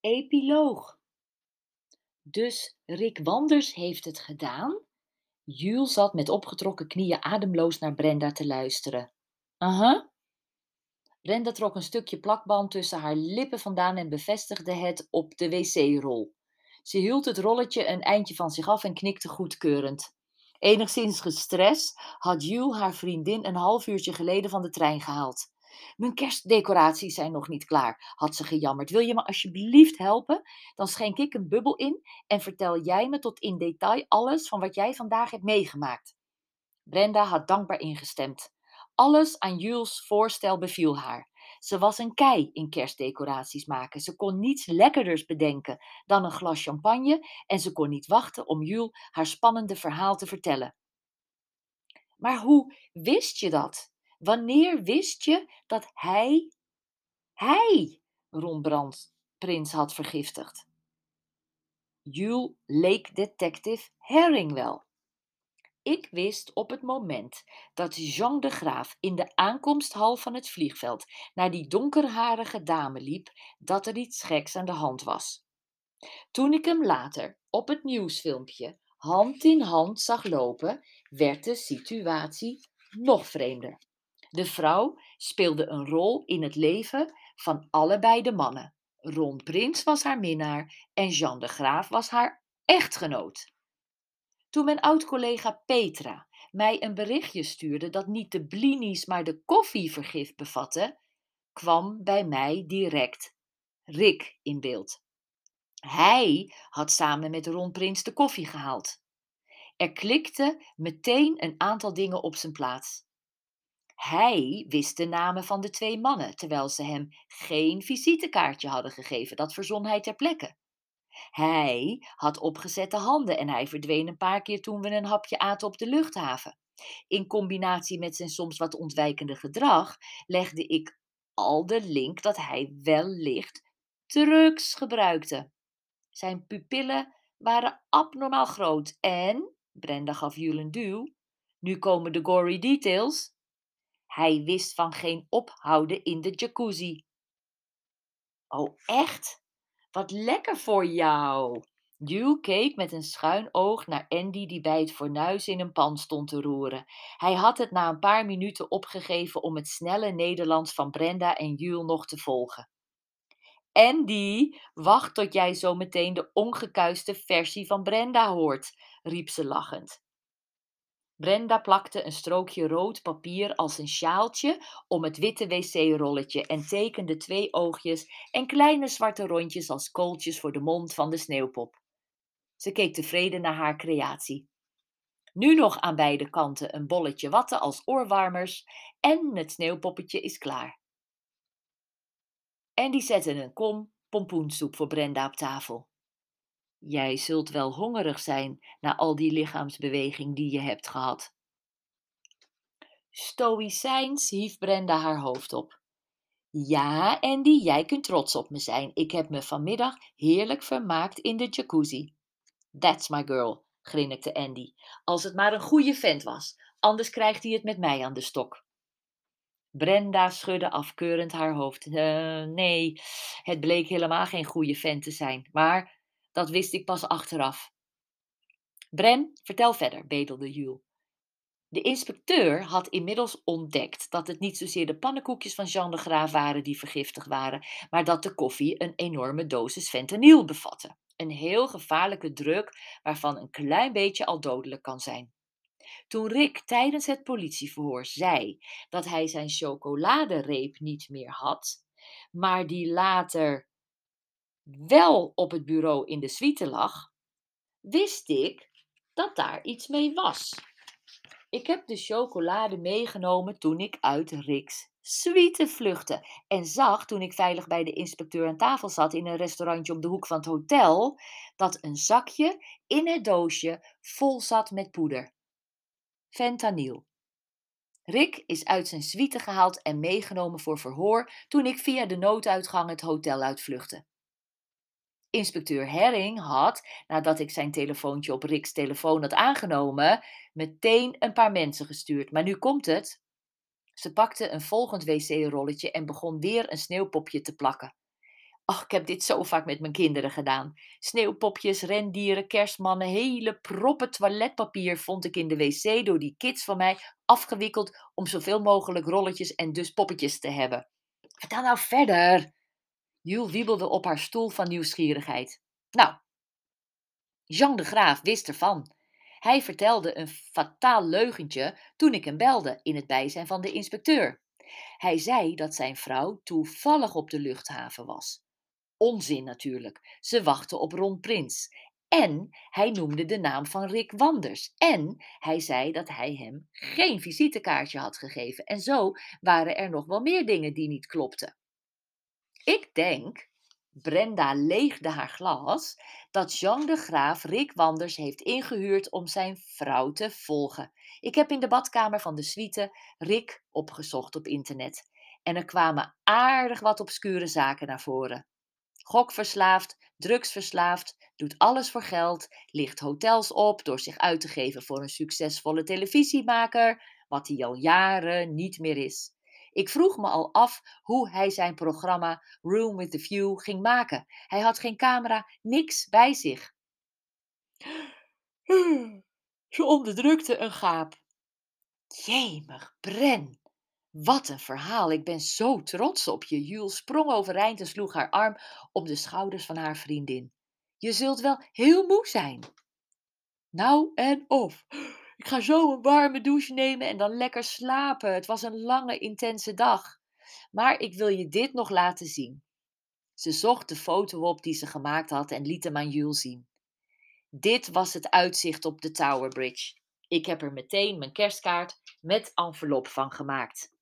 Epiloog. Dus Rick Wanders heeft het gedaan? Jules zat met opgetrokken knieën ademloos naar Brenda te luisteren. Aha. Brenda trok een stukje plakband tussen haar lippen vandaan en bevestigde het op de wc-rol. Ze hield het rolletje een eindje van zich af en knikte goedkeurend. Enigszins gestrest had Jules haar vriendin een half uurtje geleden van de trein gehaald. Mijn kerstdecoraties zijn nog niet klaar, had ze gejammerd. Wil je me alsjeblieft helpen? Dan schenk ik een bubbel in en vertel jij me tot in detail alles van wat jij vandaag hebt meegemaakt. Brenda had dankbaar ingestemd. Alles aan Jules' voorstel beviel haar. Ze was een kei in kerstdecoraties maken. Ze kon niets lekkerders bedenken dan een glas champagne en ze kon niet wachten om Jules haar spannende verhaal te vertellen. Maar hoe wist je dat? Wanneer wist je dat hij, hij Ron Prins had vergiftigd? Jules leek detective Herring wel. Ik wist op het moment dat Jean de Graaf in de aankomsthal van het vliegveld naar die donkerharige dame liep, dat er iets geks aan de hand was. Toen ik hem later op het nieuwsfilmpje hand in hand zag lopen, werd de situatie nog vreemder. De vrouw speelde een rol in het leven van allebei de mannen. Ron Prins was haar minnaar en Jean de Graaf was haar echtgenoot. Toen mijn oud-collega Petra mij een berichtje stuurde dat niet de blinis, maar de koffievergif bevatte, kwam bij mij direct Rick in beeld. Hij had samen met Ron Prins de koffie gehaald. Er klikte meteen een aantal dingen op zijn plaats. Hij wist de namen van de twee mannen, terwijl ze hem geen visitekaartje hadden gegeven. Dat verzon hij ter plekke. Hij had opgezette handen en hij verdween een paar keer toen we een hapje aten op de luchthaven. In combinatie met zijn soms wat ontwijkende gedrag legde ik al de link dat hij wellicht drugs gebruikte. Zijn pupillen waren abnormaal groot en, Brenda gaf Jules een duw, nu komen de gory details, hij wist van geen ophouden in de jacuzzi. Oh, echt? Wat lekker voor jou! Jules keek met een schuin oog naar Andy die bij het fornuis in een pan stond te roeren. Hij had het na een paar minuten opgegeven om het snelle Nederlands van Brenda en Jules nog te volgen. Andy, wacht tot jij zo meteen de ongekuiste versie van Brenda hoort, riep ze lachend. Brenda plakte een strookje rood papier als een sjaaltje om het witte wc-rolletje en tekende twee oogjes en kleine zwarte rondjes als kooltjes voor de mond van de sneeuwpop. Ze keek tevreden naar haar creatie. Nu nog aan beide kanten een bolletje watten als oorwarmers en het sneeuwpoppetje is klaar. En die zette een kom pompoensoep voor Brenda op tafel. Jij zult wel hongerig zijn na al die lichaamsbeweging die je hebt gehad. Stoïcijns hief Brenda haar hoofd op. Ja, Andy, jij kunt trots op me zijn. Ik heb me vanmiddag heerlijk vermaakt in de jacuzzi. That's my girl, grinnikte Andy. Als het maar een goede vent was, anders krijgt hij het met mij aan de stok. Brenda schudde afkeurend haar hoofd. Uh, nee, het bleek helemaal geen goede vent te zijn, maar dat wist ik pas achteraf. Bren, vertel verder, bedelde Jules. De inspecteur had inmiddels ontdekt dat het niet zozeer de pannenkoekjes van Jean de Graaf waren die vergiftigd waren, maar dat de koffie een enorme dosis fentanyl bevatte. Een heel gevaarlijke druk waarvan een klein beetje al dodelijk kan zijn. Toen Rick tijdens het politieverhoor zei dat hij zijn chocoladereep niet meer had, maar die later wel op het bureau in de suite lag, wist ik dat daar iets mee was. Ik heb de chocolade meegenomen toen ik uit Rick's suite vluchtte en zag toen ik veilig bij de inspecteur aan tafel zat in een restaurantje op de hoek van het hotel, dat een zakje in het doosje vol zat met poeder. Fentanyl. Rick is uit zijn suite gehaald en meegenomen voor verhoor toen ik via de nooduitgang het hotel uitvluchtte. Inspecteur Herring had, nadat ik zijn telefoontje op Rick's telefoon had aangenomen, meteen een paar mensen gestuurd. Maar nu komt het. Ze pakte een volgend wc-rolletje en begon weer een sneeuwpopje te plakken. Ach, ik heb dit zo vaak met mijn kinderen gedaan. Sneeuwpopjes, rendieren, kerstmannen, hele proppen toiletpapier vond ik in de wc door die kids van mij afgewikkeld om zoveel mogelijk rolletjes en dus poppetjes te hebben. Vertel nou verder. Jules wiebelde op haar stoel van nieuwsgierigheid. Nou, Jean de Graaf wist ervan. Hij vertelde een fataal leugentje toen ik hem belde in het bijzijn van de inspecteur. Hij zei dat zijn vrouw toevallig op de luchthaven was. Onzin natuurlijk. Ze wachtte op Ron Prins. En hij noemde de naam van Rick Wanders. En hij zei dat hij hem geen visitekaartje had gegeven. En zo waren er nog wel meer dingen die niet klopten. Ik denk, Brenda leegde haar glas, dat Jean de Graaf Rick Wanders heeft ingehuurd om zijn vrouw te volgen. Ik heb in de badkamer van de suite Rick opgezocht op internet. En er kwamen aardig wat obscure zaken naar voren. Gokverslaafd, drugsverslaafd, doet alles voor geld, licht hotels op door zich uit te geven voor een succesvolle televisiemaker, wat hij al jaren niet meer is. Ik vroeg me al af hoe hij zijn programma Room with the View ging maken. Hij had geen camera, niks bij zich. Ze onderdrukte een gaap. Jemig, Bren. Wat een verhaal. Ik ben zo trots op je. Jules sprong overeind en sloeg haar arm om de schouders van haar vriendin. Je zult wel heel moe zijn. Nou en of. Ik ga zo een warme douche nemen en dan lekker slapen. Het was een lange, intense dag. Maar ik wil je dit nog laten zien. Ze zocht de foto op die ze gemaakt had en liet hem aan Jules zien. Dit was het uitzicht op de Tower Bridge. Ik heb er meteen mijn kerstkaart met envelop van gemaakt.